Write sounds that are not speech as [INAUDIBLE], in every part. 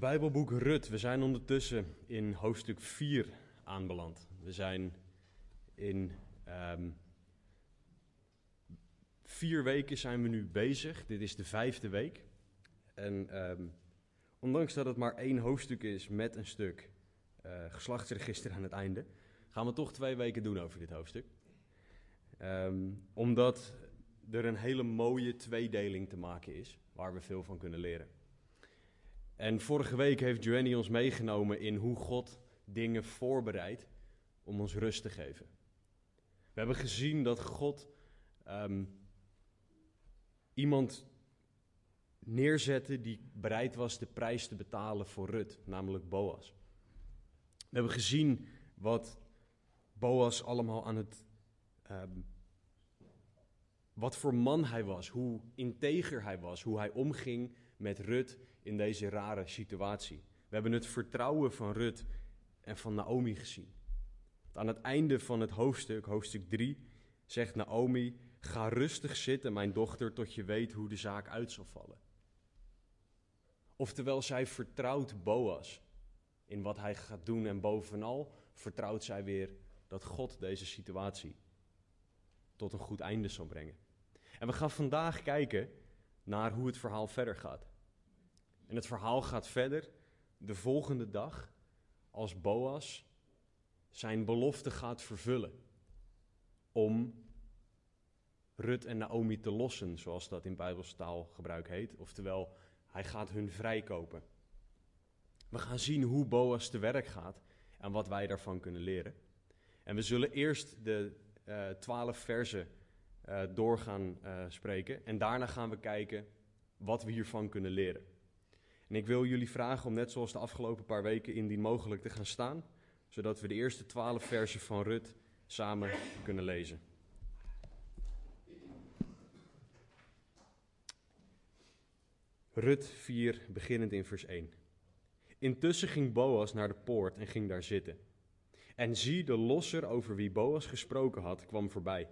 Bijbelboek Rut. We zijn ondertussen in hoofdstuk 4 aanbeland. We zijn in ehm, vier weken zijn we nu bezig. Dit is de vijfde week. En ehm, ondanks dat het maar één hoofdstuk is met een stuk uh, geslachtsregister aan het einde, gaan we toch twee weken doen over dit hoofdstuk. Ehm, omdat er een hele mooie tweedeling te maken is, waar we veel van kunnen leren. En vorige week heeft Joanny ons meegenomen in hoe God dingen voorbereidt om ons rust te geven. We hebben gezien dat God um, iemand neerzette die bereid was de prijs te betalen voor Rut, namelijk Boas. We hebben gezien wat Boas allemaal aan het. Um, wat voor man hij was, hoe integer hij was, hoe hij omging met Rut in deze rare situatie. We hebben het vertrouwen van Rut en van Naomi gezien. Aan het einde van het hoofdstuk, hoofdstuk 3, zegt Naomi: Ga rustig zitten, mijn dochter, tot je weet hoe de zaak uit zal vallen. Oftewel, zij vertrouwt Boas in wat hij gaat doen en bovenal vertrouwt zij weer dat God deze situatie tot een goed einde zal brengen. En we gaan vandaag kijken naar hoe het verhaal verder gaat. En het verhaal gaat verder de volgende dag als Boas zijn belofte gaat vervullen om Rut en Naomi te lossen, zoals dat in Bijbelstaal gebruik heet. Oftewel, hij gaat hun vrijkopen. We gaan zien hoe Boas te werk gaat en wat wij daarvan kunnen leren. En we zullen eerst de uh, twaalf versen uh, doorgaan uh, spreken en daarna gaan we kijken wat we hiervan kunnen leren. En ik wil jullie vragen om net zoals de afgelopen paar weken indien mogelijk te gaan staan, zodat we de eerste twaalf versen van Rut samen kunnen lezen. Rut 4, beginnend in vers 1. Intussen ging Boas naar de poort en ging daar zitten. En zie, de losser over wie Boas gesproken had, kwam voorbij.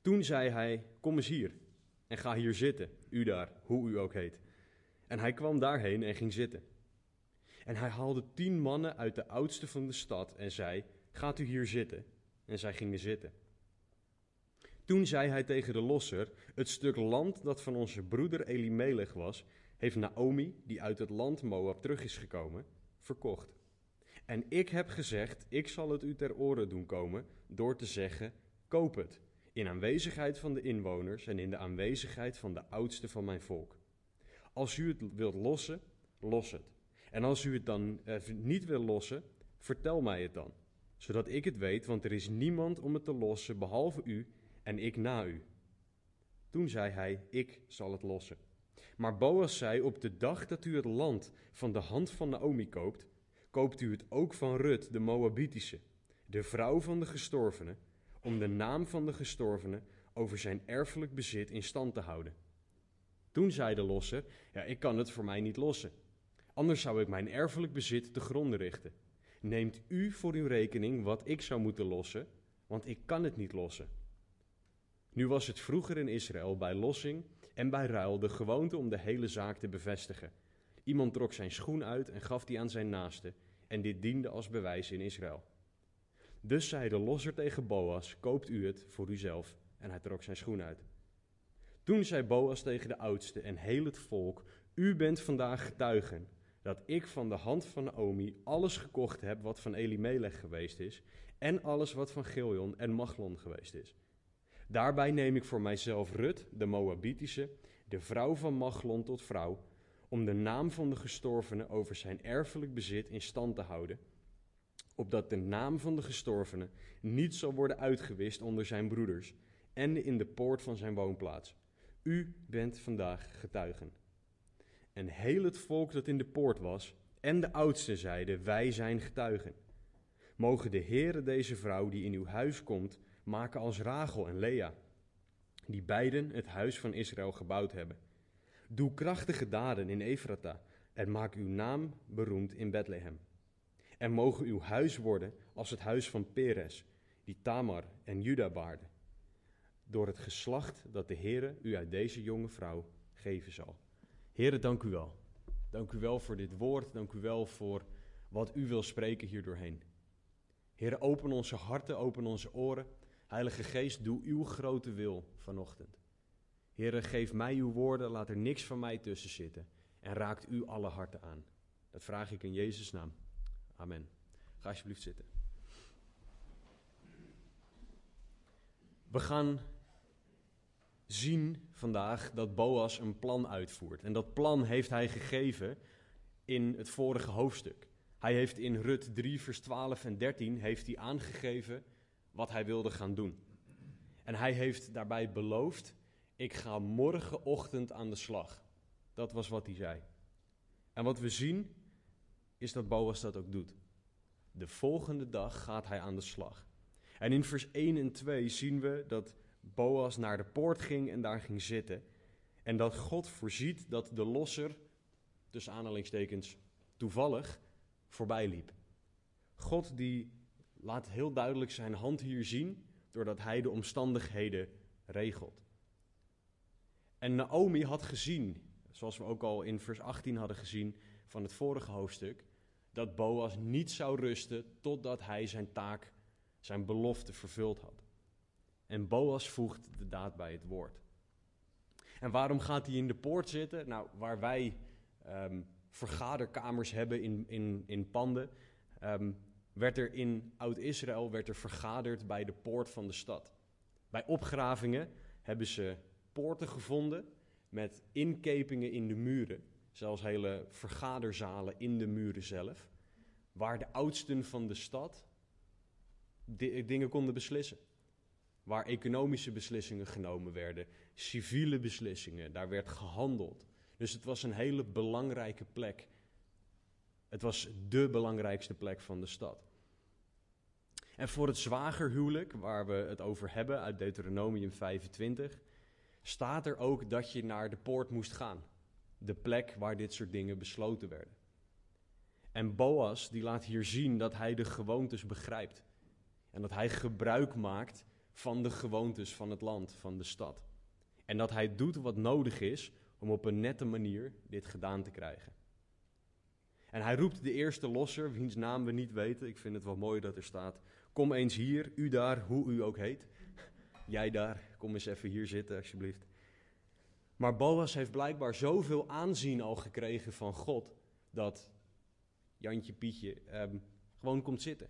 Toen zei hij: Kom eens hier en ga hier zitten, u daar, hoe u ook heet. En hij kwam daarheen en ging zitten. En hij haalde tien mannen uit de oudste van de stad en zei: Gaat u hier zitten? En zij gingen zitten. Toen zei hij tegen de losser: Het stuk land dat van onze broeder Elimelech was, heeft Naomi, die uit het land Moab terug is gekomen, verkocht. En ik heb gezegd: Ik zal het u ter oren doen komen door te zeggen: Koop het, in aanwezigheid van de inwoners en in de aanwezigheid van de oudste van mijn volk. Als u het wilt lossen, los het. En als u het dan eh, niet wil lossen, vertel mij het dan, zodat ik het weet, want er is niemand om het te lossen behalve u en ik na u. Toen zei hij: Ik zal het lossen. Maar Boas zei: Op de dag dat u het land van de hand van Naomi koopt, koopt u het ook van Rut, de Moabitische, de vrouw van de gestorvene, om de naam van de gestorvene over zijn erfelijk bezit in stand te houden. Toen zei de losser: Ja, ik kan het voor mij niet lossen. Anders zou ik mijn erfelijk bezit te gronden richten. Neemt u voor uw rekening wat ik zou moeten lossen, want ik kan het niet lossen. Nu was het vroeger in Israël bij lossing en bij ruil de gewoonte om de hele zaak te bevestigen. Iemand trok zijn schoen uit en gaf die aan zijn naaste, en dit diende als bewijs in Israël. Dus zei de losser tegen Boas: Koopt u het voor uzelf. En hij trok zijn schoen uit. Toen zei Boas tegen de oudste en heel het volk: U bent vandaag getuigen dat ik van de hand van Naomi alles gekocht heb wat van Elimelech geweest is, en alles wat van Giljon en Machlon geweest is. Daarbij neem ik voor mijzelf Rut, de Moabitische, de vrouw van Machlon tot vrouw, om de naam van de gestorvene over zijn erfelijk bezit in stand te houden, opdat de naam van de gestorvene niet zal worden uitgewist onder zijn broeders en in de poort van zijn woonplaats. U bent vandaag getuigen. En heel het volk dat in de poort was en de oudsten zeiden: Wij zijn getuigen. Mogen de Heere deze vrouw die in uw huis komt maken als Rachel en Lea, die beiden het huis van Israël gebouwd hebben. Doe krachtige daden in Efrata en maak uw naam beroemd in Bethlehem. En mogen uw huis worden als het huis van Peres, die Tamar en Juda baarde, door het geslacht dat de Heere u uit deze jonge vrouw geven zal. Heere, dank u wel Dank u wel voor dit woord. Dank u wel voor wat u wil spreken hier doorheen. Heer, open onze harten, open onze oren. Heilige Geest, doe uw grote wil vanochtend. Heer, geef mij uw woorden, laat er niks van mij tussen zitten. En raakt u alle harten aan. Dat vraag ik in Jezus' naam. Amen. Ga alsjeblieft zitten. We gaan zien vandaag dat Boas een plan uitvoert. En dat plan heeft hij gegeven in het vorige hoofdstuk. Hij heeft in Rut 3, vers 12 en 13 heeft hij aangegeven wat hij wilde gaan doen. En hij heeft daarbij beloofd: Ik ga morgenochtend aan de slag. Dat was wat hij zei. En wat we zien is dat Boas dat ook doet. De volgende dag gaat hij aan de slag. En in vers 1 en 2 zien we dat Boas naar de poort ging en daar ging zitten. En dat God voorziet dat de losser, tussen aanhalingstekens toevallig, voorbij liep. God die laat heel duidelijk zijn hand hier zien, doordat hij de omstandigheden regelt. En Naomi had gezien, zoals we ook al in vers 18 hadden gezien van het vorige hoofdstuk, dat Boas niet zou rusten totdat hij zijn taak, zijn belofte vervuld had. En Boas voegt de daad bij het woord. En waarom gaat hij in de poort zitten? Nou, waar wij um, vergaderkamers hebben in, in, in panden, um, werd er in Oud-Israël werd er vergaderd bij de poort van de stad. Bij opgravingen hebben ze poorten gevonden met inkepingen in de muren, zelfs hele vergaderzalen in de muren zelf, waar de oudsten van de stad dingen konden beslissen. Waar economische beslissingen genomen werden, civiele beslissingen, daar werd gehandeld. Dus het was een hele belangrijke plek. Het was de belangrijkste plek van de stad. En voor het zwagerhuwelijk, waar we het over hebben uit Deuteronomium 25, staat er ook dat je naar de poort moest gaan. De plek waar dit soort dingen besloten werden. En Boas die laat hier zien dat hij de gewoontes begrijpt. En dat hij gebruik maakt van de gewoontes van het land, van de stad. En dat hij doet wat nodig is om op een nette manier dit gedaan te krijgen. En hij roept de eerste losser, wiens naam we niet weten. Ik vind het wel mooi dat er staat: Kom eens hier, u daar, hoe u ook heet. [LAUGHS] Jij daar, kom eens even hier zitten, alsjeblieft. Maar Boas heeft blijkbaar zoveel aanzien al gekregen van God, dat Jantje Pietje eh, gewoon komt zitten.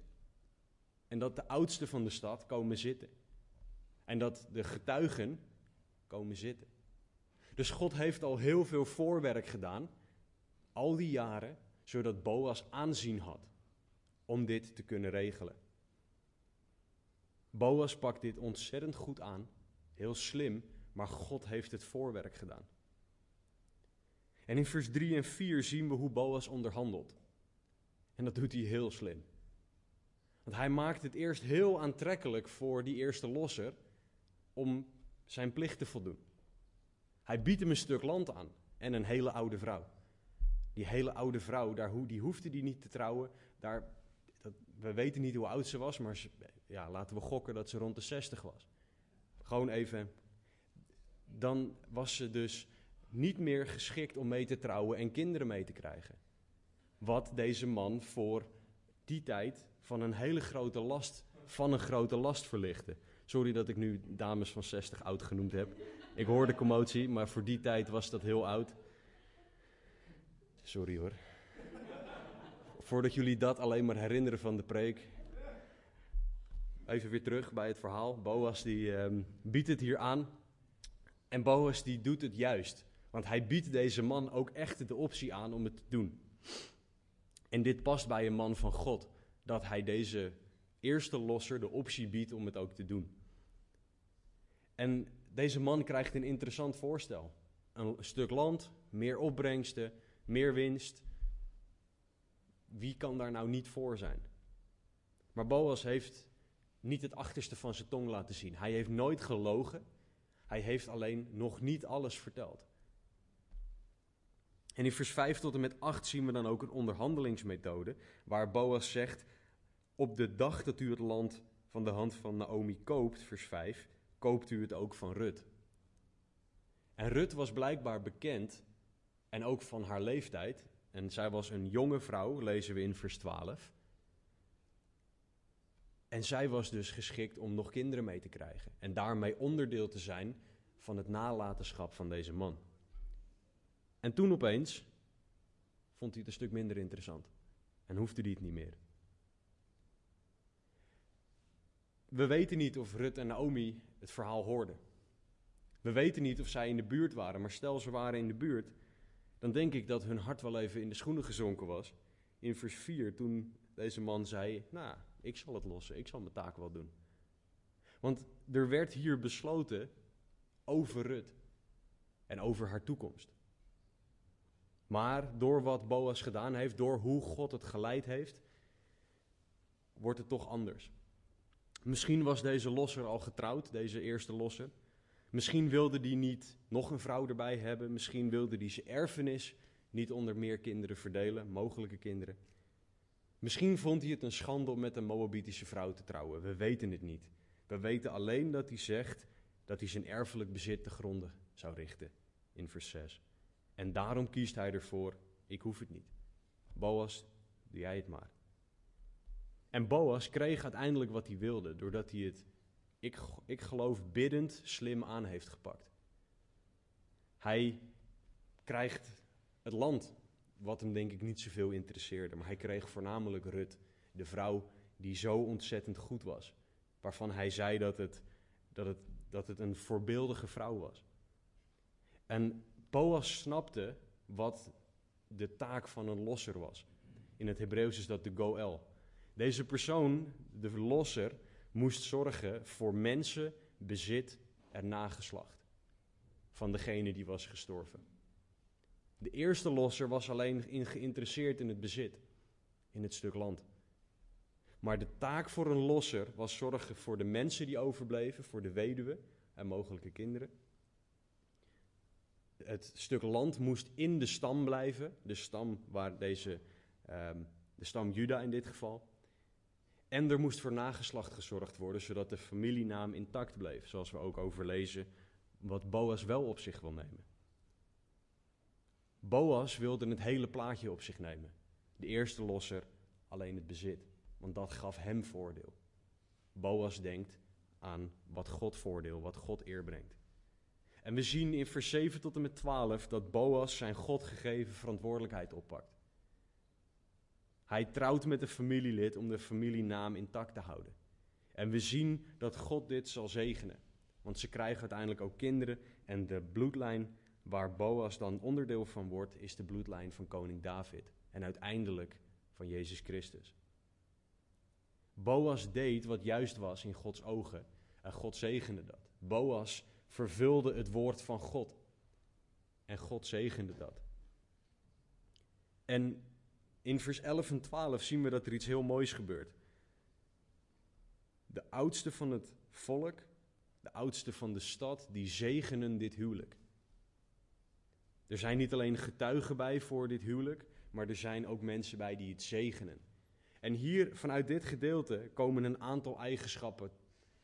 En dat de oudsten van de stad komen zitten. En dat de getuigen komen zitten. Dus God heeft al heel veel voorwerk gedaan, al die jaren, zodat Boas aanzien had om dit te kunnen regelen. Boas pakt dit ontzettend goed aan, heel slim, maar God heeft het voorwerk gedaan. En in vers 3 en 4 zien we hoe Boas onderhandelt. En dat doet hij heel slim. Want hij maakt het eerst heel aantrekkelijk voor die eerste losser om zijn plicht te voldoen. Hij biedt hem een stuk land aan en een hele oude vrouw. Die hele oude vrouw, daar, die hoefde die niet te trouwen. Daar, dat, we weten niet hoe oud ze was, maar ja, laten we gokken dat ze rond de 60 was. Gewoon even. Dan was ze dus niet meer geschikt om mee te trouwen en kinderen mee te krijgen. Wat deze man voor die tijd van een hele grote last, van een grote last verlichtte. Sorry dat ik nu dames van 60 oud genoemd heb. Ik hoor de commotie, maar voor die tijd was dat heel oud. Sorry hoor. Voordat jullie dat alleen maar herinneren van de preek. Even weer terug bij het verhaal. Boas die um, biedt het hier aan. En Boas die doet het juist. Want hij biedt deze man ook echt de optie aan om het te doen. En dit past bij een man van God. Dat hij deze eerste losser de optie biedt om het ook te doen. En deze man krijgt een interessant voorstel. Een stuk land, meer opbrengsten, meer winst. Wie kan daar nou niet voor zijn? Maar Boas heeft niet het achterste van zijn tong laten zien. Hij heeft nooit gelogen. Hij heeft alleen nog niet alles verteld. En in vers 5 tot en met 8 zien we dan ook een onderhandelingsmethode. Waar Boas zegt: Op de dag dat u het land van de hand van Naomi koopt, vers 5, koopt u het ook van Rut. En Rut was blijkbaar bekend En ook van haar leeftijd. En zij was een jonge vrouw, lezen we in vers 12. En zij was dus geschikt om nog kinderen mee te krijgen. En daarmee onderdeel te zijn van het nalatenschap van deze man. En toen opeens vond hij het een stuk minder interessant. En hoefde hij het niet meer. We weten niet of Rut en Naomi het verhaal hoorden. We weten niet of zij in de buurt waren, maar stel ze waren in de buurt, dan denk ik dat hun hart wel even in de schoenen gezonken was. In vers 4, toen deze man zei: Nou, ik zal het lossen, ik zal mijn taak wel doen. Want er werd hier besloten over Rut en over haar toekomst. Maar door wat Boas gedaan heeft, door hoe God het geleid heeft, wordt het toch anders. Misschien was deze losser al getrouwd, deze eerste losser. Misschien wilde die niet nog een vrouw erbij hebben. Misschien wilde die zijn erfenis niet onder meer kinderen verdelen, mogelijke kinderen. Misschien vond hij het een schande om met een Moabitische vrouw te trouwen. We weten het niet. We weten alleen dat hij zegt dat hij zijn erfelijk bezit te gronden zou richten in vers 6. En daarom kiest hij ervoor, ik hoef het niet. Boas, doe jij het maar. En Boas kreeg uiteindelijk wat hij wilde, doordat hij het, ik, ik geloof, biddend slim aan heeft gepakt. Hij krijgt het land, wat hem denk ik niet zoveel interesseerde, maar hij kreeg voornamelijk Rut, de vrouw die zo ontzettend goed was. Waarvan hij zei dat het, dat het, dat het een voorbeeldige vrouw was. En Boas snapte wat de taak van een losser was. In het Hebreeuws is dat de goel. Deze persoon, de losser, moest zorgen voor mensen, bezit en nageslacht van degene die was gestorven. De eerste losser was alleen in geïnteresseerd in het bezit, in het stuk land. Maar de taak voor een losser was zorgen voor de mensen die overbleven, voor de weduwe en mogelijke kinderen het stuk land moest in de stam blijven, de stam waar deze, um, de stam Juda in dit geval. En er moest voor nageslacht gezorgd worden, zodat de familienaam intact bleef, zoals we ook overlezen wat Boas wel op zich wil nemen. Boas wilde het hele plaatje op zich nemen. De eerste losser alleen het bezit, want dat gaf hem voordeel. Boas denkt aan wat God voordeel, wat God eer brengt. En we zien in vers 7 tot en met 12 dat Boas zijn God gegeven verantwoordelijkheid oppakt. Hij trouwt met een familielid om de familienaam intact te houden. En we zien dat God dit zal zegenen. Want ze krijgen uiteindelijk ook kinderen. En de bloedlijn waar Boas dan onderdeel van wordt, is de bloedlijn van koning David. En uiteindelijk van Jezus Christus. Boas deed wat juist was in Gods ogen. En God zegende dat. Boas vervulde het woord van God. En God zegende dat. En in vers 11 en 12 zien we dat er iets heel moois gebeurt. De oudste van het volk, de oudste van de stad, die zegenen dit huwelijk. Er zijn niet alleen getuigen bij voor dit huwelijk, maar er zijn ook mensen bij die het zegenen. En hier vanuit dit gedeelte komen een aantal eigenschappen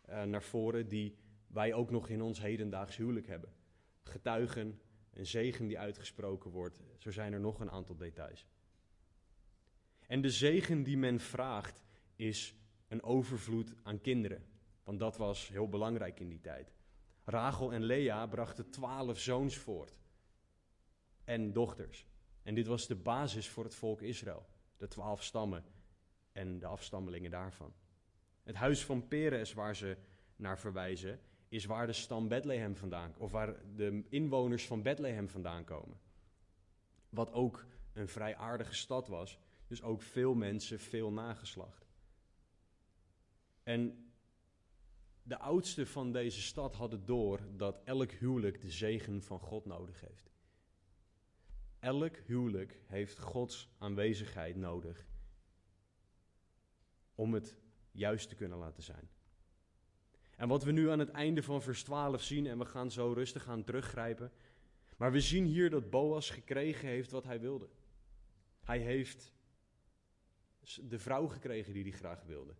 uh, naar voren die wij ook nog in ons hedendaags huwelijk hebben. Getuigen, een zegen die uitgesproken wordt. Zo zijn er nog een aantal details. En de zegen die men vraagt is een overvloed aan kinderen. Want dat was heel belangrijk in die tijd. Rachel en Lea brachten twaalf zoons voort. En dochters. En dit was de basis voor het volk Israël. De twaalf stammen en de afstammelingen daarvan. Het huis van Peres, waar ze naar verwijzen, is waar de stam Bethlehem vandaan, of waar de inwoners van Bethlehem vandaan komen. Wat ook een vrij aardige stad was, dus ook veel mensen, veel nageslacht. En de oudsten van deze stad hadden door dat elk huwelijk de zegen van God nodig heeft. Elk huwelijk heeft Gods aanwezigheid nodig om het juist te kunnen laten zijn. En wat we nu aan het einde van vers 12 zien, en we gaan zo rustig gaan teruggrijpen. Maar we zien hier dat Boas gekregen heeft wat hij wilde. Hij heeft de vrouw gekregen die hij graag wilde.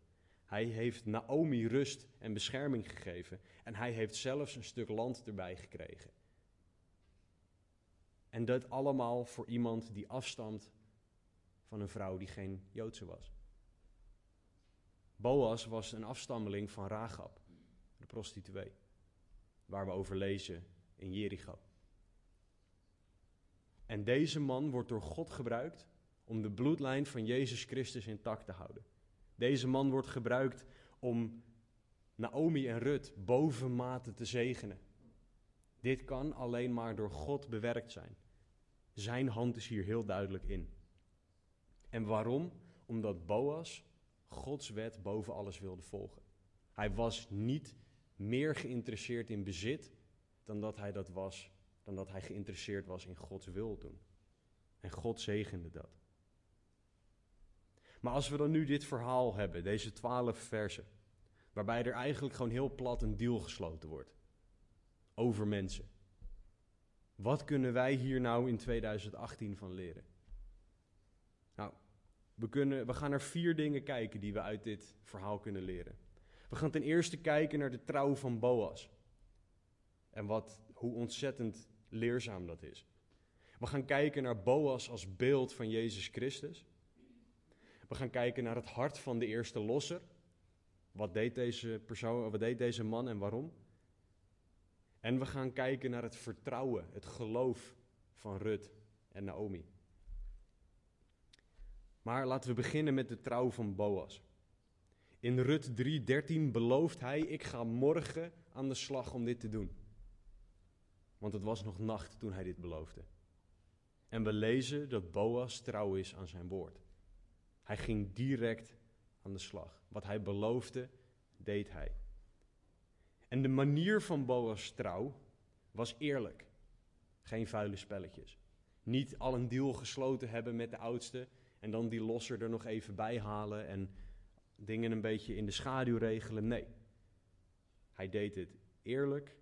Hij heeft Naomi rust en bescherming gegeven. En hij heeft zelfs een stuk land erbij gekregen. En dat allemaal voor iemand die afstamt van een vrouw die geen Joodse was. Boas was een afstammeling van Rahab, de prostituee, waar we over lezen in Jericho. En deze man wordt door God gebruikt om de bloedlijn van Jezus Christus intact te houden. Deze man wordt gebruikt om Naomi en Rut bovenmate te zegenen. Dit kan alleen maar door God bewerkt zijn. Zijn hand is hier heel duidelijk in. En waarom? Omdat Boas Gods wet boven alles wilde volgen. Hij was niet meer geïnteresseerd in bezit dan dat hij dat was, dan dat hij geïnteresseerd was in Gods wil doen. En God zegende dat. Maar als we dan nu dit verhaal hebben, deze twaalf versen, waarbij er eigenlijk gewoon heel plat een deal gesloten wordt over mensen. Wat kunnen wij hier nou in 2018 van leren? Nou, we, kunnen, we gaan naar vier dingen kijken die we uit dit verhaal kunnen leren. We gaan ten eerste kijken naar de trouw van Boas. En wat, hoe ontzettend leerzaam dat is. We gaan kijken naar Boas als beeld van Jezus Christus. We gaan kijken naar het hart van de eerste losser. Wat deed deze persoon, wat deed deze man en waarom? En we gaan kijken naar het vertrouwen, het geloof van Rut en Naomi. Maar laten we beginnen met de trouw van Boas. In Rut 3:13 belooft hij: Ik ga morgen aan de slag om dit te doen. Want het was nog nacht toen hij dit beloofde. En we lezen dat Boas trouw is aan zijn woord. Hij ging direct aan de slag. Wat hij beloofde, deed hij. En de manier van Boas trouw was eerlijk. Geen vuile spelletjes. Niet al een deal gesloten hebben met de oudste en dan die losser er nog even bij halen en dingen een beetje in de schaduw regelen. Nee. Hij deed het eerlijk,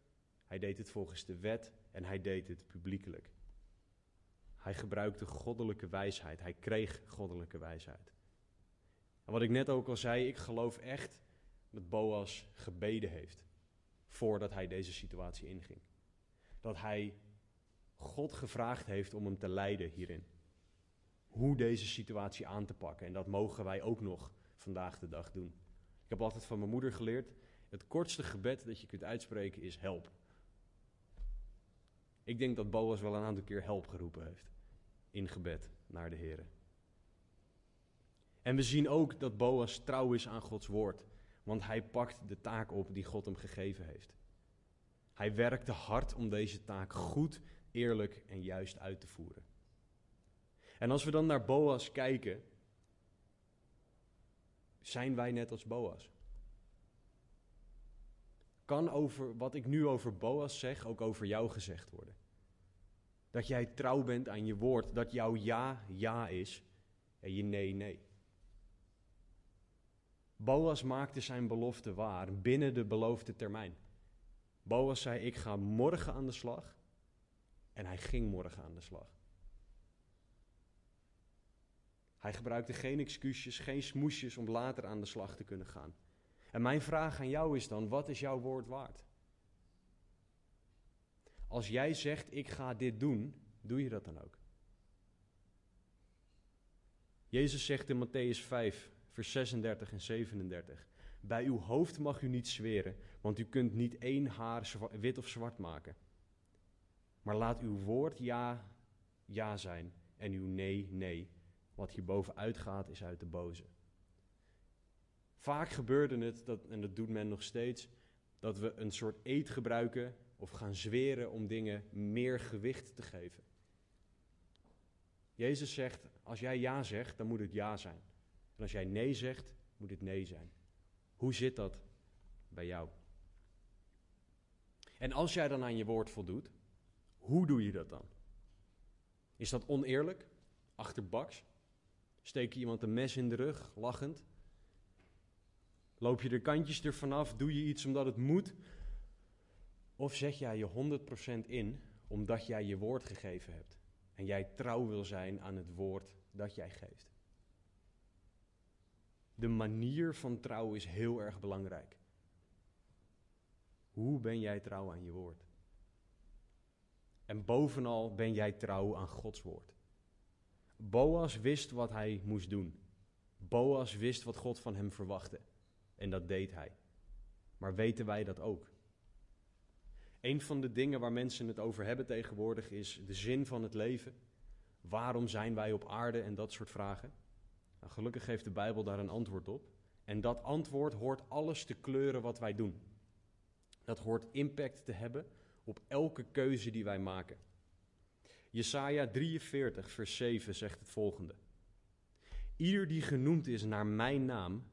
hij deed het volgens de wet en hij deed het publiekelijk. Hij gebruikte goddelijke wijsheid, hij kreeg goddelijke wijsheid. En wat ik net ook al zei, ik geloof echt dat Boas gebeden heeft voordat hij deze situatie inging. Dat hij God gevraagd heeft om hem te leiden hierin hoe deze situatie aan te pakken. En dat mogen wij ook nog vandaag de dag doen. Ik heb altijd van mijn moeder geleerd: het kortste gebed dat je kunt uitspreken is help. Ik denk dat Boas wel een aantal keer help geroepen heeft in gebed naar de Heer. En we zien ook dat Boas trouw is aan Gods woord, want hij pakt de taak op die God hem gegeven heeft. Hij werkte hard om deze taak goed, eerlijk en juist uit te voeren. En als we dan naar Boas kijken, zijn wij net als Boas? Kan over wat ik nu over Boas zeg ook over jou gezegd worden? Dat jij trouw bent aan je woord, dat jouw ja ja is en je nee nee. Boas maakte zijn belofte waar binnen de beloofde termijn. Boas zei: Ik ga morgen aan de slag. En hij ging morgen aan de slag. Hij gebruikte geen excuusjes, geen smoesjes om later aan de slag te kunnen gaan. En mijn vraag aan jou is dan: wat is jouw woord waard? Als jij zegt: Ik ga dit doen, doe je dat dan ook? Jezus zegt in Matthäus 5, vers 36 en 37: Bij uw hoofd mag u niet zweren, want u kunt niet één haar wit of zwart maken. Maar laat uw woord ja, ja zijn en uw nee, nee. Wat hierboven uitgaat is uit de boze. Vaak gebeurde het, dat, en dat doet men nog steeds, dat we een soort eet gebruiken of gaan zweren om dingen meer gewicht te geven. Jezus zegt, als jij ja zegt, dan moet het ja zijn. En als jij nee zegt, moet het nee zijn. Hoe zit dat bij jou? En als jij dan aan je woord voldoet, hoe doe je dat dan? Is dat oneerlijk? Achterbaks? Steek je iemand een mes in de rug, lachend? Loop je de kantjes ervan af? Doe je iets omdat het moet? Of zet jij je 100% in omdat jij je woord gegeven hebt en jij trouw wil zijn aan het woord dat jij geeft? De manier van trouw is heel erg belangrijk. Hoe ben jij trouw aan je woord? En bovenal ben jij trouw aan Gods woord. Boas wist wat hij moest doen. Boas wist wat God van hem verwachtte. En dat deed hij. Maar weten wij dat ook? Een van de dingen waar mensen het over hebben tegenwoordig is de zin van het leven. Waarom zijn wij op aarde en dat soort vragen? Nou, gelukkig geeft de Bijbel daar een antwoord op. En dat antwoord hoort alles te kleuren wat wij doen. Dat hoort impact te hebben op elke keuze die wij maken. Jesaja 43, vers 7 zegt het volgende. Ieder die genoemd is naar mijn naam,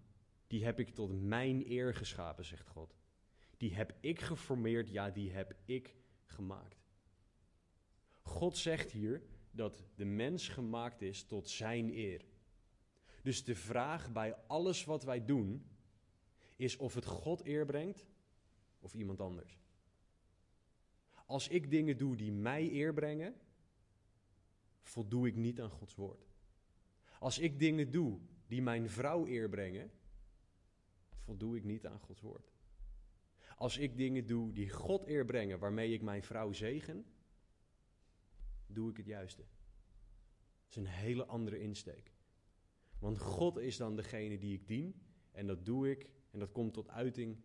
die heb ik tot mijn eer geschapen, zegt God. Die heb ik geformeerd, ja, die heb ik gemaakt. God zegt hier dat de mens gemaakt is tot zijn eer. Dus de vraag bij alles wat wij doen is of het God eer brengt of iemand anders. Als ik dingen doe die mij eer brengen, voldoe ik niet aan Gods woord. Als ik dingen doe die mijn vrouw eer brengen, voldoe ik niet aan Gods woord. Als ik dingen doe die God eer brengen, waarmee ik mijn vrouw zegen, doe ik het juiste. Dat is een hele andere insteek. Want God is dan degene die ik dien en dat doe ik en dat komt tot uiting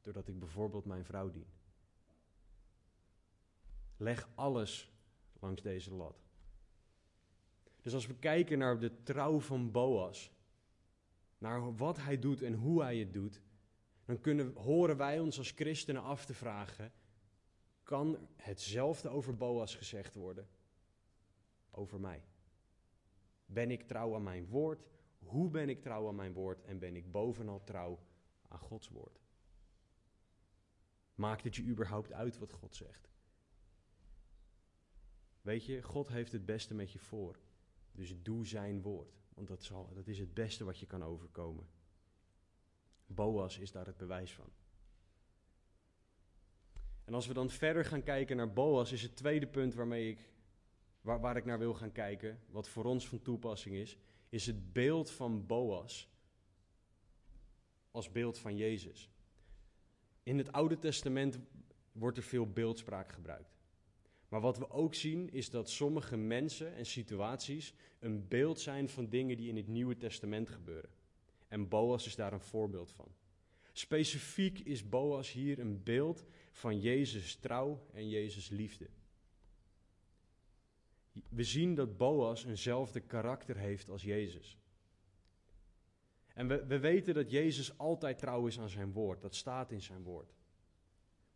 doordat ik bijvoorbeeld mijn vrouw dien. Leg alles langs deze lat. Dus als we kijken naar de trouw van Boas, naar wat hij doet en hoe hij het doet, dan kunnen, horen wij ons als christenen af te vragen: kan hetzelfde over Boas gezegd worden over mij? Ben ik trouw aan mijn woord? Hoe ben ik trouw aan mijn woord? En ben ik bovenal trouw aan Gods woord? Maakt het je überhaupt uit wat God zegt? Weet je, God heeft het beste met je voor. Dus doe zijn woord. Want dat, zal, dat is het beste wat je kan overkomen. Boas is daar het bewijs van. En als we dan verder gaan kijken naar Boas, is het tweede punt waarmee ik, waar, waar ik naar wil gaan kijken, wat voor ons van toepassing is, is het beeld van Boas als beeld van Jezus. In het Oude Testament wordt er veel beeldspraak gebruikt. Maar wat we ook zien is dat sommige mensen en situaties een beeld zijn van dingen die in het Nieuwe Testament gebeuren. En Boas is daar een voorbeeld van. Specifiek is Boas hier een beeld van Jezus trouw en Jezus liefde. We zien dat Boas eenzelfde karakter heeft als Jezus. En we, we weten dat Jezus altijd trouw is aan zijn woord. Dat staat in zijn woord.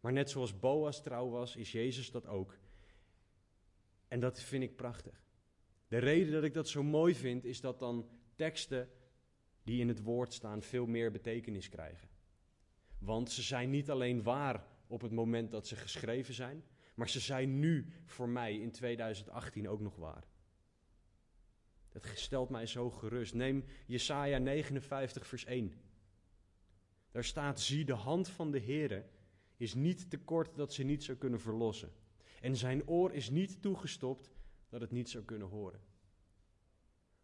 Maar net zoals Boas trouw was, is Jezus dat ook. En dat vind ik prachtig. De reden dat ik dat zo mooi vind, is dat dan teksten die in het woord staan veel meer betekenis krijgen. Want ze zijn niet alleen waar op het moment dat ze geschreven zijn, maar ze zijn nu voor mij in 2018 ook nog waar. Dat stelt mij zo gerust. Neem Jesaja 59, vers 1. Daar staat: Zie, de hand van de Heere is niet te kort dat ze niet zou kunnen verlossen. En zijn oor is niet toegestopt dat het niet zou kunnen horen.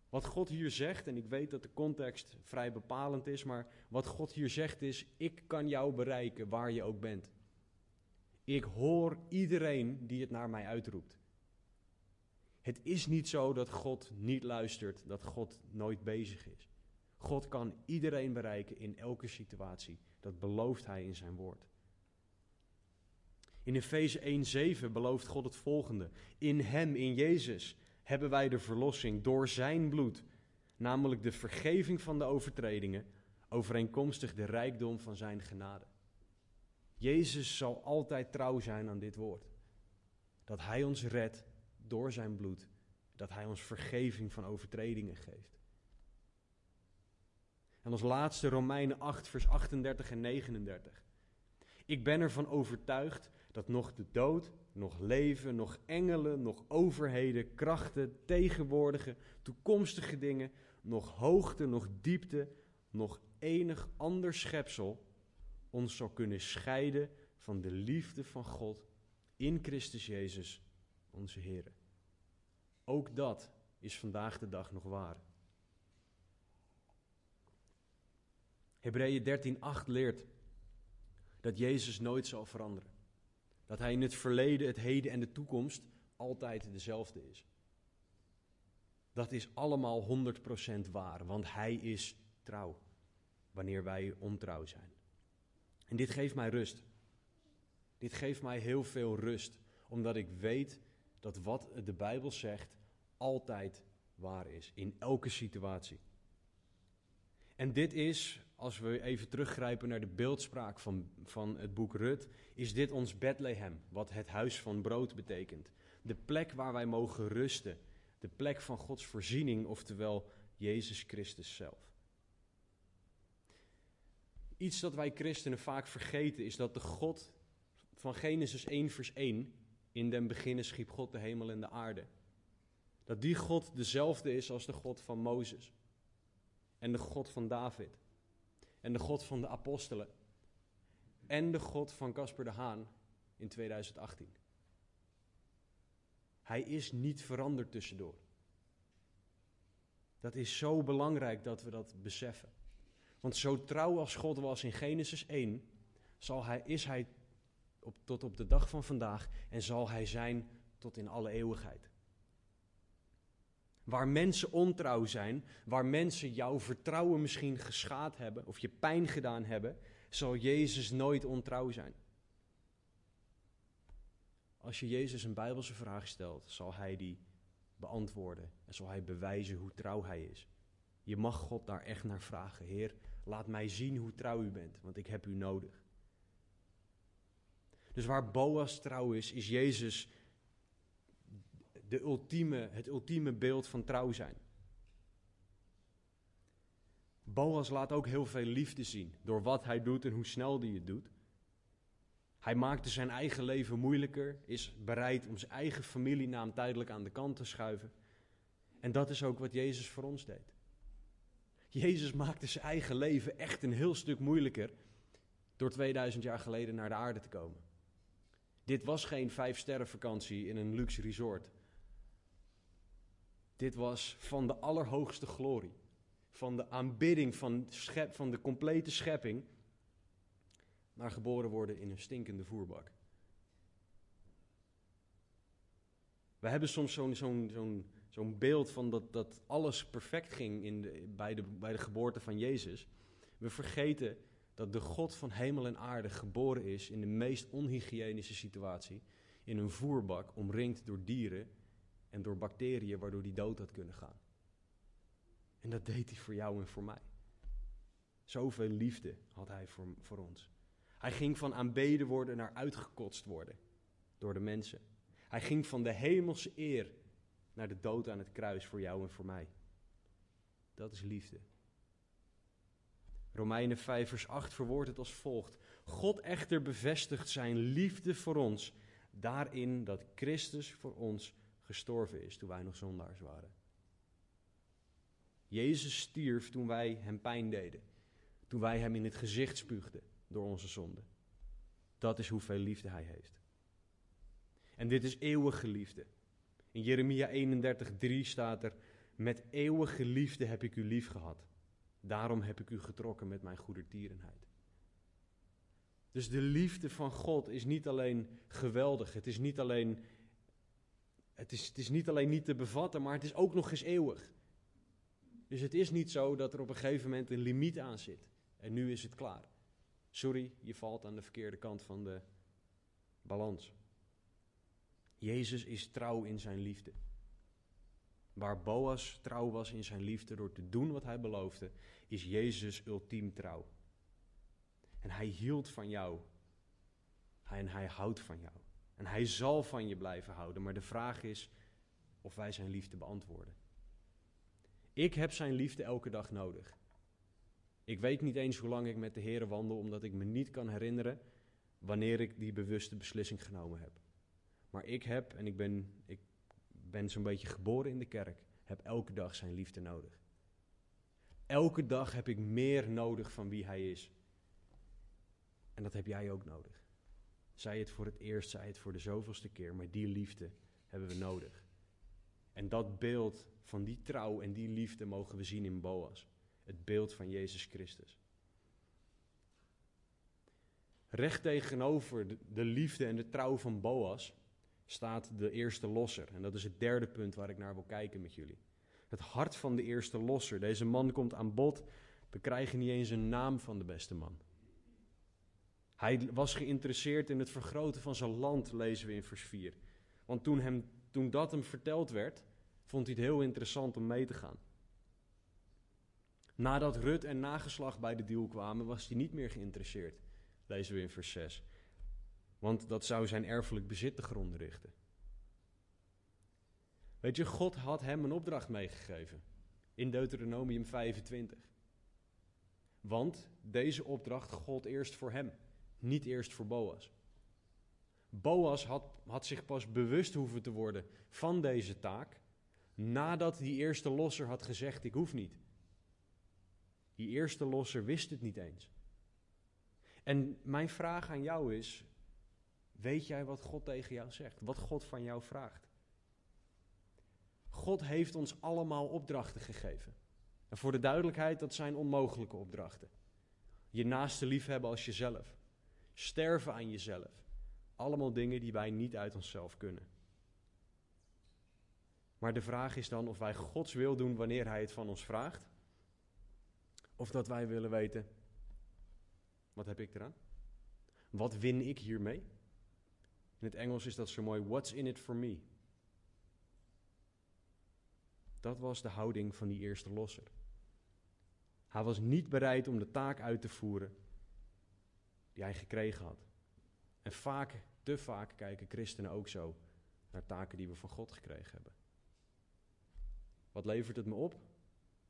Wat God hier zegt, en ik weet dat de context vrij bepalend is, maar wat God hier zegt is: Ik kan jou bereiken waar je ook bent. Ik hoor iedereen die het naar mij uitroept. Het is niet zo dat God niet luistert, dat God nooit bezig is. God kan iedereen bereiken in elke situatie. Dat belooft Hij in zijn woord. In Efeze 1:7 belooft God het volgende: In Hem, in Jezus, hebben wij de verlossing door Zijn bloed, namelijk de vergeving van de overtredingen, overeenkomstig de rijkdom van Zijn genade. Jezus zal altijd trouw zijn aan dit woord. Dat Hij ons redt door Zijn bloed, dat Hij ons vergeving van overtredingen geeft. En als laatste Romeinen 8, vers 38 en 39. Ik ben ervan overtuigd dat nog de dood, nog leven, nog engelen, nog overheden, krachten, tegenwoordige, toekomstige dingen, nog hoogte, nog diepte, nog enig ander schepsel ons zal kunnen scheiden van de liefde van God in Christus Jezus, onze Heer. Ook dat is vandaag de dag nog waar. Hebreeën 13:8 leert dat Jezus nooit zal veranderen. Dat hij in het verleden, het heden en de toekomst altijd dezelfde is. Dat is allemaal 100% waar, want hij is trouw wanneer wij ontrouw zijn. En dit geeft mij rust. Dit geeft mij heel veel rust, omdat ik weet dat wat de Bijbel zegt altijd waar is, in elke situatie. En dit is, als we even teruggrijpen naar de beeldspraak van, van het boek Rut, is dit ons Bethlehem, wat het huis van brood betekent. De plek waar wij mogen rusten, de plek van Gods voorziening, oftewel Jezus Christus zelf. Iets dat wij christenen vaak vergeten is dat de God van Genesis 1 vers 1, in den beginnen schiep God de hemel en de aarde. Dat die God dezelfde is als de God van Mozes. En de God van David. En de God van de apostelen. En de God van Casper de Haan in 2018. Hij is niet veranderd tussendoor. Dat is zo belangrijk dat we dat beseffen. Want zo trouw als God was in Genesis 1, zal hij, is hij op, tot op de dag van vandaag en zal hij zijn tot in alle eeuwigheid. Waar mensen ontrouw zijn, waar mensen jouw vertrouwen misschien geschaad hebben of je pijn gedaan hebben, zal Jezus nooit ontrouw zijn. Als je Jezus een Bijbelse vraag stelt, zal hij die beantwoorden en zal hij bewijzen hoe trouw hij is. Je mag God daar echt naar vragen. Heer, laat mij zien hoe trouw u bent, want ik heb u nodig. Dus waar Boas trouw is, is Jezus de ultieme, het ultieme beeld van trouw zijn. Boas laat ook heel veel liefde zien door wat hij doet en hoe snel hij het doet. Hij maakte zijn eigen leven moeilijker, is bereid om zijn eigen familienaam tijdelijk aan de kant te schuiven. En dat is ook wat Jezus voor ons deed. Jezus maakte zijn eigen leven echt een heel stuk moeilijker door 2000 jaar geleden naar de aarde te komen. Dit was geen vijfsterrenvakantie in een luxe resort. Dit was van de allerhoogste glorie, van de aanbidding van, schep, van de complete schepping, naar geboren worden in een stinkende voerbak. We hebben soms zo'n zo'n zo'n zo'n beeld van dat, dat alles perfect ging in de, bij, de, bij de geboorte van Jezus. We vergeten dat de God van hemel en aarde geboren is in de meest onhygiënische situatie, in een voerbak omringd door dieren en door bacteriën waardoor hij dood had kunnen gaan. En dat deed hij voor jou en voor mij. Zoveel liefde had hij voor, voor ons. Hij ging van aanbeden worden naar uitgekotst worden door de mensen. Hij ging van de hemelse eer naar de dood aan het kruis voor jou en voor mij. Dat is liefde. Romeinen 5 vers 8 verwoordt het als volgt. God echter bevestigt zijn liefde voor ons daarin dat Christus voor ons gestorven is toen wij nog zondaars waren. Jezus stierf toen wij hem pijn deden, toen wij hem in het gezicht spuugden door onze zonde. Dat is hoeveel liefde hij heeft. En dit is eeuwige liefde. In Jeremia 31:3 staat er: Met eeuwige liefde heb ik u lief gehad. Daarom heb ik u getrokken met mijn goedertierenheid. Dus de liefde van God is niet alleen geweldig, het is niet alleen, het is, het is niet, alleen niet te bevatten, maar het is ook nog eens eeuwig. Dus het is niet zo dat er op een gegeven moment een limiet aan zit en nu is het klaar. Sorry, je valt aan de verkeerde kant van de balans. Jezus is trouw in zijn liefde. Waar Boas trouw was in zijn liefde door te doen wat hij beloofde, is Jezus ultiem trouw. En hij hield van jou. En hij houdt van jou. En hij zal van je blijven houden. Maar de vraag is of wij zijn liefde beantwoorden. Ik heb zijn liefde elke dag nodig. Ik weet niet eens hoe lang ik met de Heer wandel, omdat ik me niet kan herinneren wanneer ik die bewuste beslissing genomen heb. Maar ik heb, en ik ben, ik ben zo'n beetje geboren in de kerk, heb elke dag zijn liefde nodig. Elke dag heb ik meer nodig van wie hij is. En dat heb jij ook nodig. Zij het voor het eerst, zij het voor de zoveelste keer, maar die liefde hebben we nodig. En dat beeld van die trouw en die liefde mogen we zien in Boas. Het beeld van Jezus Christus. Recht tegenover de, de liefde en de trouw van Boas staat de eerste losser. En dat is het derde punt waar ik naar wil kijken met jullie. Het hart van de eerste losser. Deze man komt aan bod. We krijgen niet eens een naam van de beste man. Hij was geïnteresseerd in het vergroten van zijn land, lezen we in vers 4. Want toen, hem, toen dat hem verteld werd, vond hij het heel interessant om mee te gaan. Nadat Rut en nageslag bij de deal kwamen, was hij niet meer geïnteresseerd, lezen we in vers 6. Want dat zou zijn erfelijk bezit te gronden richten. Weet je, God had hem een opdracht meegegeven in Deuteronomium 25. Want deze opdracht gold eerst voor hem, niet eerst voor Boas. Boas had, had zich pas bewust hoeven te worden van deze taak nadat die eerste losser had gezegd: Ik hoef niet. Die eerste losser wist het niet eens. En mijn vraag aan jou is: Weet jij wat God tegen jou zegt? Wat God van jou vraagt? God heeft ons allemaal opdrachten gegeven. En voor de duidelijkheid, dat zijn onmogelijke opdrachten. Je naaste liefhebben als jezelf. Sterven aan jezelf. Allemaal dingen die wij niet uit onszelf kunnen. Maar de vraag is dan of wij Gods wil doen wanneer Hij het van ons vraagt. Of dat wij willen weten, wat heb ik eraan? Wat win ik hiermee? In het Engels is dat zo mooi, what's in it for me? Dat was de houding van die eerste losser. Hij was niet bereid om de taak uit te voeren die hij gekregen had. En vaak, te vaak kijken christenen ook zo naar taken die we van God gekregen hebben. Wat levert het me op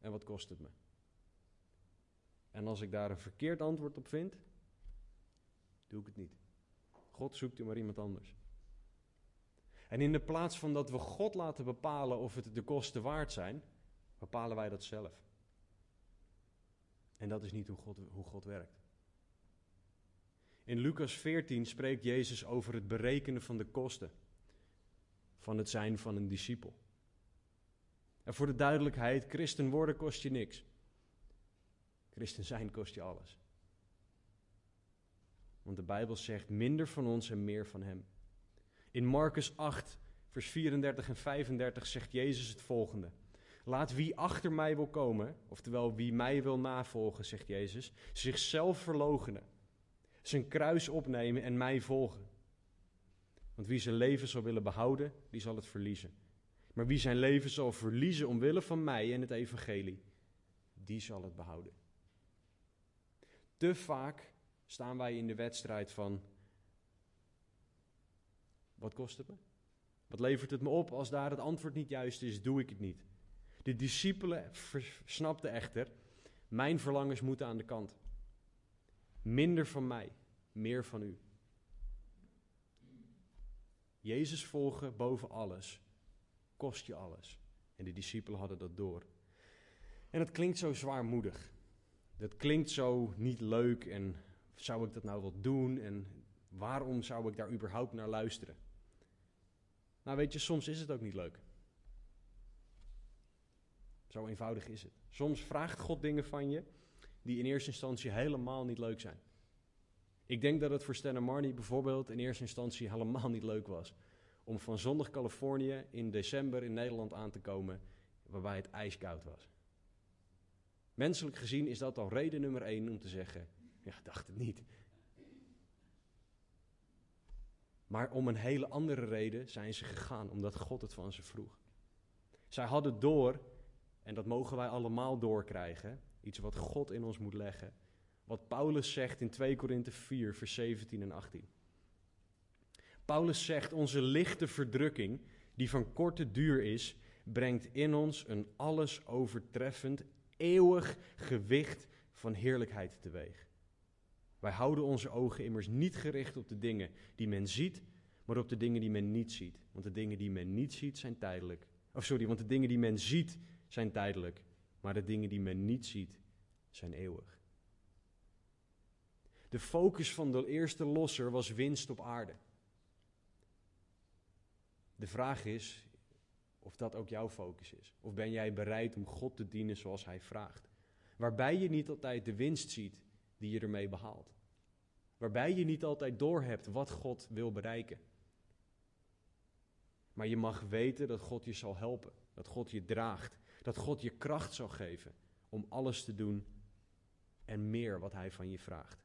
en wat kost het me? En als ik daar een verkeerd antwoord op vind, doe ik het niet. God zoekt u maar iemand anders. En in de plaats van dat we God laten bepalen of het de kosten waard zijn, bepalen wij dat zelf. En dat is niet hoe God, hoe God werkt. In Lucas 14 spreekt Jezus over het berekenen van de kosten van het zijn van een discipel. En voor de duidelijkheid, christen worden kost je niks. Christen zijn kost je alles. Want de Bijbel zegt minder van ons en meer van Hem. In Marcus 8, vers 34 en 35 zegt Jezus het volgende. Laat wie achter mij wil komen, oftewel wie mij wil navolgen, zegt Jezus, zichzelf verloochenen, zijn kruis opnemen en mij volgen. Want wie zijn leven zal willen behouden, die zal het verliezen. Maar wie zijn leven zal verliezen omwille van mij en het evangelie, die zal het behouden. Te vaak staan wij in de wedstrijd van, wat kost het me? Wat levert het me op? Als daar het antwoord niet juist is, doe ik het niet. De discipelen snapten echter, mijn verlangens moeten aan de kant. Minder van mij, meer van u. Jezus volgen boven alles kost je alles. En de discipelen hadden dat door. En het klinkt zo zwaarmoedig. Dat klinkt zo niet leuk en zou ik dat nou wel doen en waarom zou ik daar überhaupt naar luisteren? Nou weet je, soms is het ook niet leuk. Zo eenvoudig is het. Soms vraagt God dingen van je die in eerste instantie helemaal niet leuk zijn. Ik denk dat het voor Stan Marnie bijvoorbeeld in eerste instantie helemaal niet leuk was om van zondag Californië in december in Nederland aan te komen, waarbij het ijskoud was. Menselijk gezien is dat al reden nummer één om te zeggen: ja, dacht het niet. Maar om een hele andere reden zijn ze gegaan, omdat God het van ze vroeg. Zij hadden door, en dat mogen wij allemaal doorkrijgen, iets wat God in ons moet leggen. Wat Paulus zegt in 2 Korinthe 4, vers 17 en 18. Paulus zegt: Onze lichte verdrukking, die van korte duur is, brengt in ons een alles overtreffend, eeuwig gewicht van heerlijkheid teweeg. Wij houden onze ogen immers niet gericht op de dingen die men ziet, maar op de dingen die men niet ziet. Want de dingen die men niet ziet zijn tijdelijk. Of sorry, want de dingen die men ziet zijn tijdelijk, maar de dingen die men niet ziet zijn eeuwig. De focus van de eerste losser was winst op aarde. De vraag is of dat ook jouw focus is. Of ben jij bereid om God te dienen zoals Hij vraagt? Waarbij je niet altijd de winst ziet die je ermee behaalt. waarbij je niet altijd doorhebt wat God wil bereiken. Maar je mag weten dat God je zal helpen, dat God je draagt, dat God je kracht zal geven om alles te doen en meer wat Hij van je vraagt.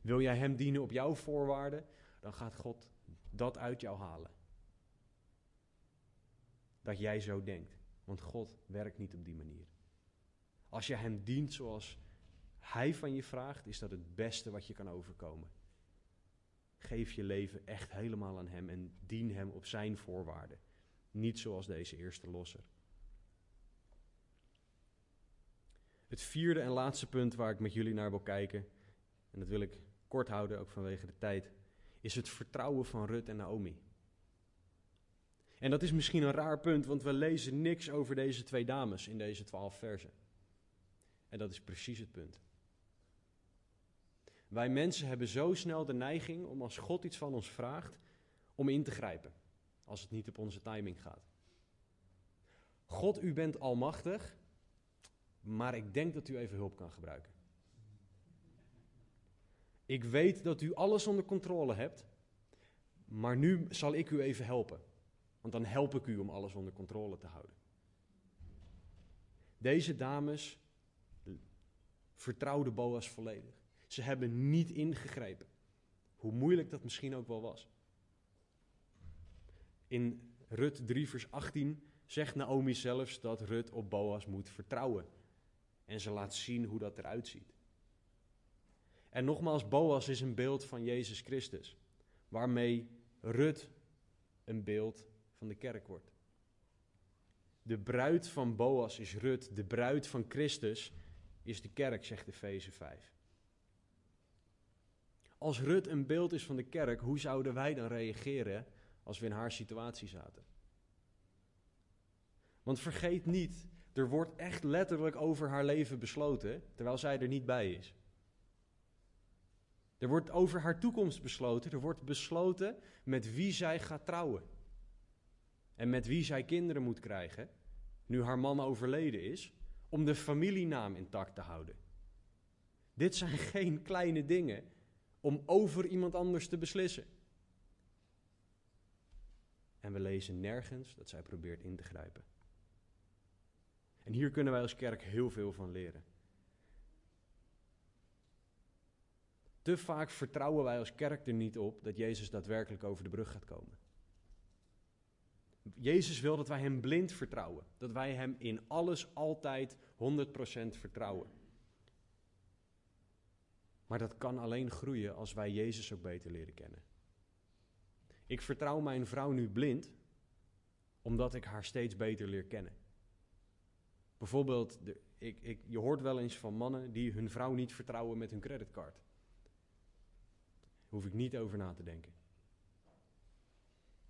Wil jij Hem dienen op jouw voorwaarden, dan gaat God dat uit jou halen. Dat jij zo denkt, want God werkt niet op die manier. Als je Hem dient zoals Hij van je vraagt, is dat het beste wat je kan overkomen. Geef je leven echt helemaal aan Hem en dien Hem op Zijn voorwaarden. Niet zoals deze eerste losser. Het vierde en laatste punt waar ik met jullie naar wil kijken, en dat wil ik kort houden, ook vanwege de tijd, is het vertrouwen van Rut en Naomi. En dat is misschien een raar punt, want we lezen niks over deze twee dames in deze twaalf versen. En dat is precies het punt. Wij mensen hebben zo snel de neiging om als God iets van ons vraagt, om in te grijpen, als het niet op onze timing gaat. God, u bent almachtig, maar ik denk dat u even hulp kan gebruiken. Ik weet dat u alles onder controle hebt, maar nu zal ik u even helpen. Want dan help ik u om alles onder controle te houden. Deze dames vertrouwden Boas volledig. Ze hebben niet ingegrepen. Hoe moeilijk dat misschien ook wel was. In Rut 3, vers 18 zegt Naomi zelfs dat Rut op Boas moet vertrouwen. En ze laat zien hoe dat eruit ziet. En nogmaals, Boas is een beeld van Jezus Christus, waarmee Rut een beeld van de kerk wordt. De bruid van Boas is Rut, de bruid van Christus is de kerk, zegt Efeze 5. Als Rut een beeld is van de kerk, hoe zouden wij dan reageren als we in haar situatie zaten? Want vergeet niet, er wordt echt letterlijk over haar leven besloten, terwijl zij er niet bij is. Er wordt over haar toekomst besloten. Er wordt besloten met wie zij gaat trouwen. En met wie zij kinderen moet krijgen, nu haar man overleden is, om de familienaam intact te houden. Dit zijn [LAUGHS] geen kleine dingen om over iemand anders te beslissen. En we lezen nergens dat zij probeert in te grijpen. En hier kunnen wij als kerk heel veel van leren. Te vaak vertrouwen wij als kerk er niet op dat Jezus daadwerkelijk over de brug gaat komen. Jezus wil dat wij Hem blind vertrouwen. Dat wij Hem in alles altijd 100% vertrouwen. Maar dat kan alleen groeien als wij Jezus ook beter leren kennen. Ik vertrouw mijn vrouw nu blind, omdat ik haar steeds beter leer kennen. Bijvoorbeeld, de, ik, ik, je hoort wel eens van mannen die hun vrouw niet vertrouwen met hun creditcard hoef ik niet over na te denken.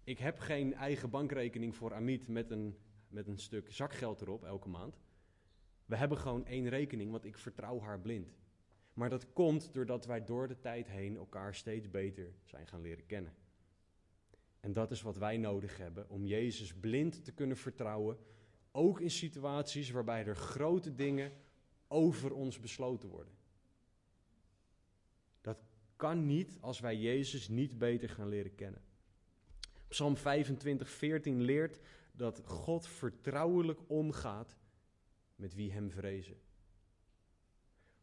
Ik heb geen eigen bankrekening voor Amit met een, met een stuk zakgeld erop elke maand. We hebben gewoon één rekening, want ik vertrouw haar blind. Maar dat komt doordat wij door de tijd heen elkaar steeds beter zijn gaan leren kennen. En dat is wat wij nodig hebben om Jezus blind te kunnen vertrouwen, ook in situaties waarbij er grote dingen over ons besloten worden kan niet als wij Jezus niet beter gaan leren kennen. Psalm 25, 14 leert dat God vertrouwelijk omgaat met wie hem vrezen.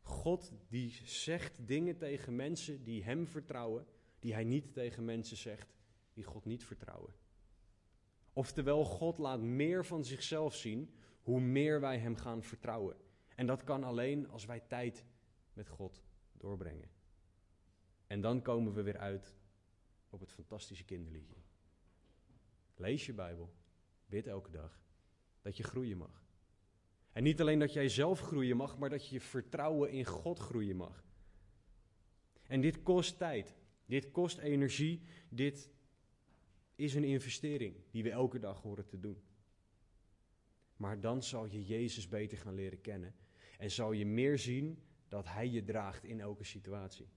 God die zegt dingen tegen mensen die hem vertrouwen, die hij niet tegen mensen zegt die God niet vertrouwen. Oftewel, God laat meer van zichzelf zien hoe meer wij hem gaan vertrouwen. En dat kan alleen als wij tijd met God doorbrengen. En dan komen we weer uit op het fantastische kinderliedje. Lees je Bijbel, bid elke dag, dat je groeien mag. En niet alleen dat jij zelf groeien mag, maar dat je je vertrouwen in God groeien mag. En dit kost tijd, dit kost energie, dit is een investering die we elke dag horen te doen. Maar dan zal je Jezus beter gaan leren kennen en zal je meer zien dat Hij je draagt in elke situatie.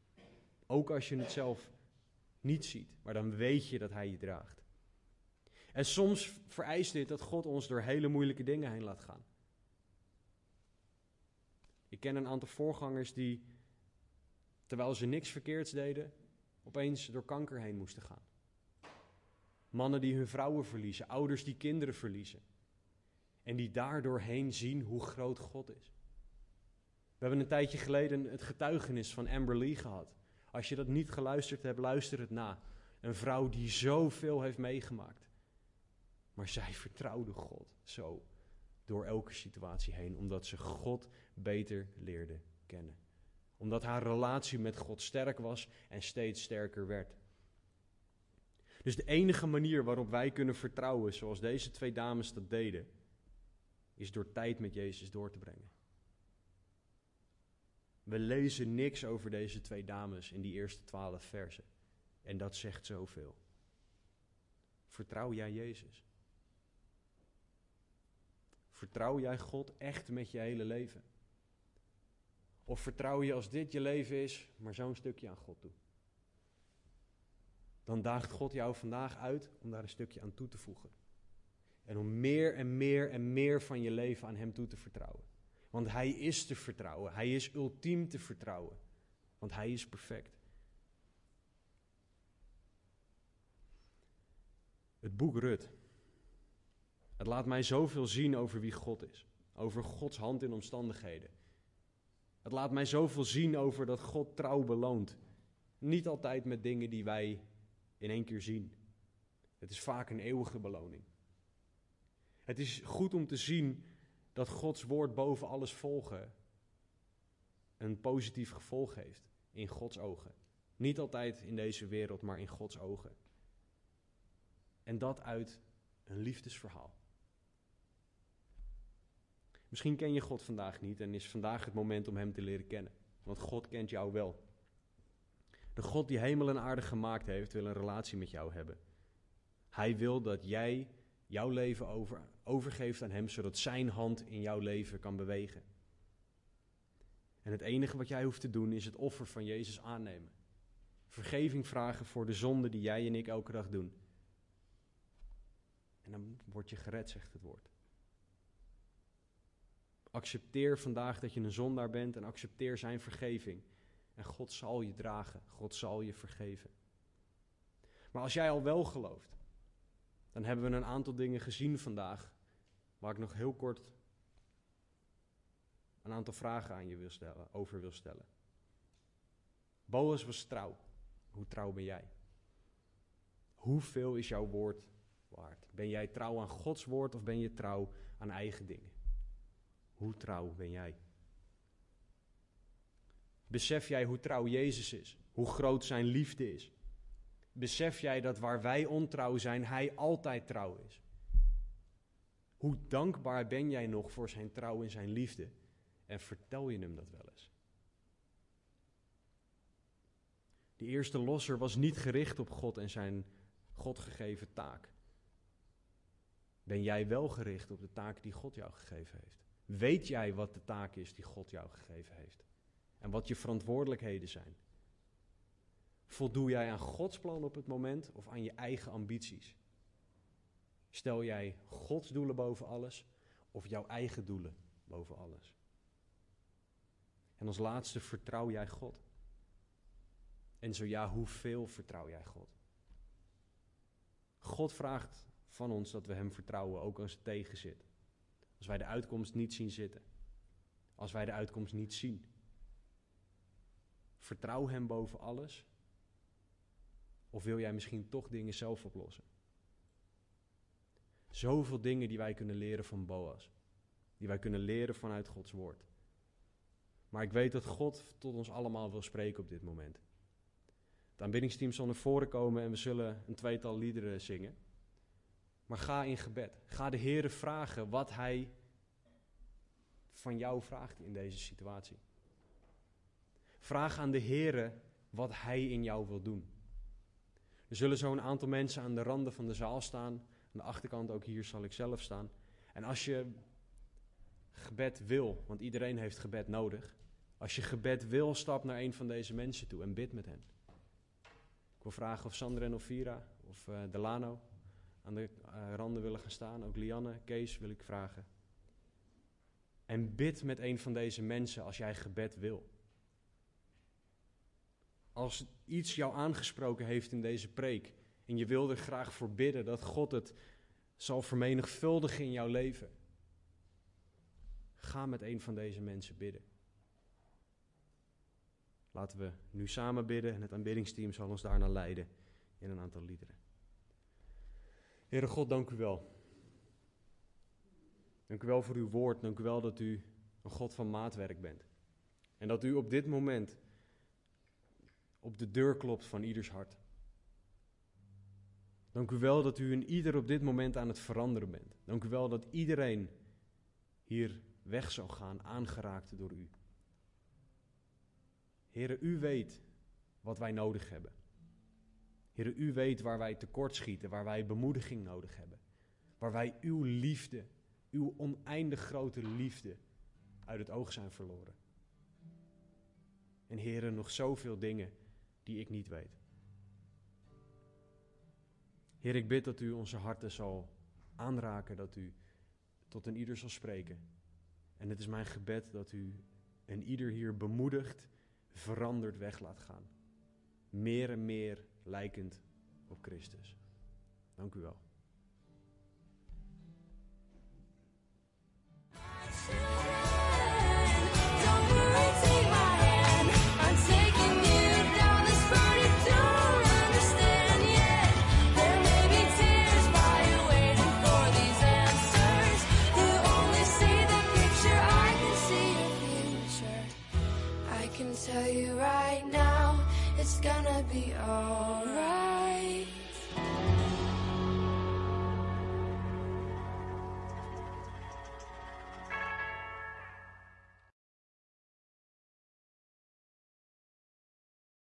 Ook als je het zelf niet ziet, maar dan weet je dat Hij je draagt. En soms vereist dit dat God ons door hele moeilijke dingen heen laat gaan. Ik ken een aantal voorgangers die terwijl ze niks verkeerds deden, opeens door kanker heen moesten gaan. Mannen die hun vrouwen verliezen, ouders die kinderen verliezen. En die daardoorheen zien hoe groot God is. We hebben een tijdje geleden het getuigenis van Amber Lee gehad. Als je dat niet geluisterd hebt, luister het na. Een vrouw die zoveel heeft meegemaakt. Maar zij vertrouwde God zo door elke situatie heen, omdat ze God beter leerde kennen. Omdat haar relatie met God sterk was en steeds sterker werd. Dus de enige manier waarop wij kunnen vertrouwen, zoals deze twee dames dat deden, is door tijd met Jezus door te brengen. We lezen niks over deze twee dames in die eerste twaalf versen. En dat zegt zoveel. Vertrouw jij Jezus? Vertrouw jij God echt met je hele leven? Of vertrouw je als dit je leven is, maar zo'n stukje aan God toe? Dan daagt God jou vandaag uit om daar een stukje aan toe te voegen. En om meer en meer en meer van je leven aan Hem toe te vertrouwen. Want Hij is te vertrouwen. Hij is ultiem te vertrouwen. Want Hij is perfect. Het boek Rut. Het laat mij zoveel zien over wie God is. Over Gods hand in omstandigheden. Het laat mij zoveel zien over dat God trouw beloont. Niet altijd met dingen die wij in één keer zien. Het is vaak een eeuwige beloning. Het is goed om te zien dat Gods woord boven alles volgen een positief gevolg heeft in Gods ogen. Niet altijd in deze wereld, maar in Gods ogen. En dat uit een liefdesverhaal. Misschien ken je God vandaag niet en is vandaag het moment om Hem te leren kennen. Want God kent jou wel. De God die hemel en aarde gemaakt heeft, wil een relatie met jou hebben. Hij wil dat jij jouw leven over, overgeeft aan Hem, zodat Zijn hand in jouw leven kan bewegen. En het enige wat jij hoeft te doen is het offer van Jezus aannemen. Vergeving vragen voor de zonde die jij en ik elke dag doen. En dan word je gered, zegt het woord. Accepteer vandaag dat je een zondaar bent en accepteer zijn vergeving. En God zal je dragen, God zal je vergeven. Maar als jij al wel gelooft, dan hebben we een aantal dingen gezien vandaag waar ik nog heel kort een aantal vragen aan je wil stellen, over wil stellen. Boas was trouw. Hoe trouw ben jij? Hoeveel is jouw woord waard? Ben jij trouw aan Gods woord of ben je trouw aan eigen dingen? Hoe trouw ben jij? Besef jij hoe trouw Jezus is? Hoe groot zijn liefde is? Besef jij dat waar wij ontrouw zijn, Hij altijd trouw is? Hoe dankbaar ben jij nog voor zijn trouw en zijn liefde? En vertel je hem dat wel eens? De eerste losser was niet gericht op God en zijn God gegeven taak. Ben jij wel gericht op de taak die God jou gegeven heeft? Weet jij wat de taak is die God jou gegeven heeft? En wat je verantwoordelijkheden zijn? Voldoe jij aan Gods plan op het moment of aan je eigen ambities? Stel jij Gods doelen boven alles of jouw eigen doelen boven alles? En als laatste, vertrouw jij God? En zo ja, hoeveel vertrouw jij God? God vraagt van ons dat we Hem vertrouwen, ook als het tegen zit. Als wij de uitkomst niet zien zitten. Als wij de uitkomst niet zien. Vertrouw Hem boven alles. Of wil jij misschien toch dingen zelf oplossen? Zoveel dingen die wij kunnen leren van Boas. Die wij kunnen leren vanuit Gods woord. Maar ik weet dat God tot ons allemaal wil spreken op dit moment. Het aanbiddingsteam zal naar voren komen en we zullen een tweetal liederen zingen. Maar ga in gebed. Ga de Heer vragen wat Hij van jou vraagt in deze situatie. Vraag aan de Heer wat Hij in jou wil doen. Er zullen zo een aantal mensen aan de randen van de zaal staan. Aan de achterkant ook hier zal ik zelf staan. En als je gebed wil, want iedereen heeft gebed nodig. Als je gebed wil, stap naar een van deze mensen toe en bid met hen. Ik wil vragen of Sandra en Ofira of uh, Delano aan de uh, randen willen gaan staan. Ook Lianne, Kees wil ik vragen. En bid met een van deze mensen als jij gebed wil. als iets jou aangesproken heeft in deze preek en je wil er graag voor bidden dat God het zal vermenigvuldigen in jouw leven, ga met een van deze mensen bidden. Laten we nu samen bidden en het aanbiddingsteam zal ons daarna leiden in een aantal liederen. Heere God, dank u wel. Dank u wel voor uw woord. Dank u wel dat u een God van maatwerk bent. En dat u op dit moment op de deur klopt van ieders hart. Dank u wel dat u in ieder op dit moment aan het veranderen bent. Dank u wel dat iedereen hier weg zou gaan, aangeraakt door u. Heren, u weet wat wij nodig hebben. Heren, u weet waar wij tekortschieten, waar wij bemoediging nodig hebben. Waar wij uw liefde, uw oneindig grote liefde uit het oog zijn verloren. En heren, nog zoveel dingen die ik niet weet. Heer, ik bid dat u onze harten zal aanraken, dat u tot een ieder zal spreken. En het is mijn gebed dat u een ieder hier bemoedigt, veranderd weg laat gaan. Meer en meer lijkend op Christus. Dank u wel. tell you right gonna be alright.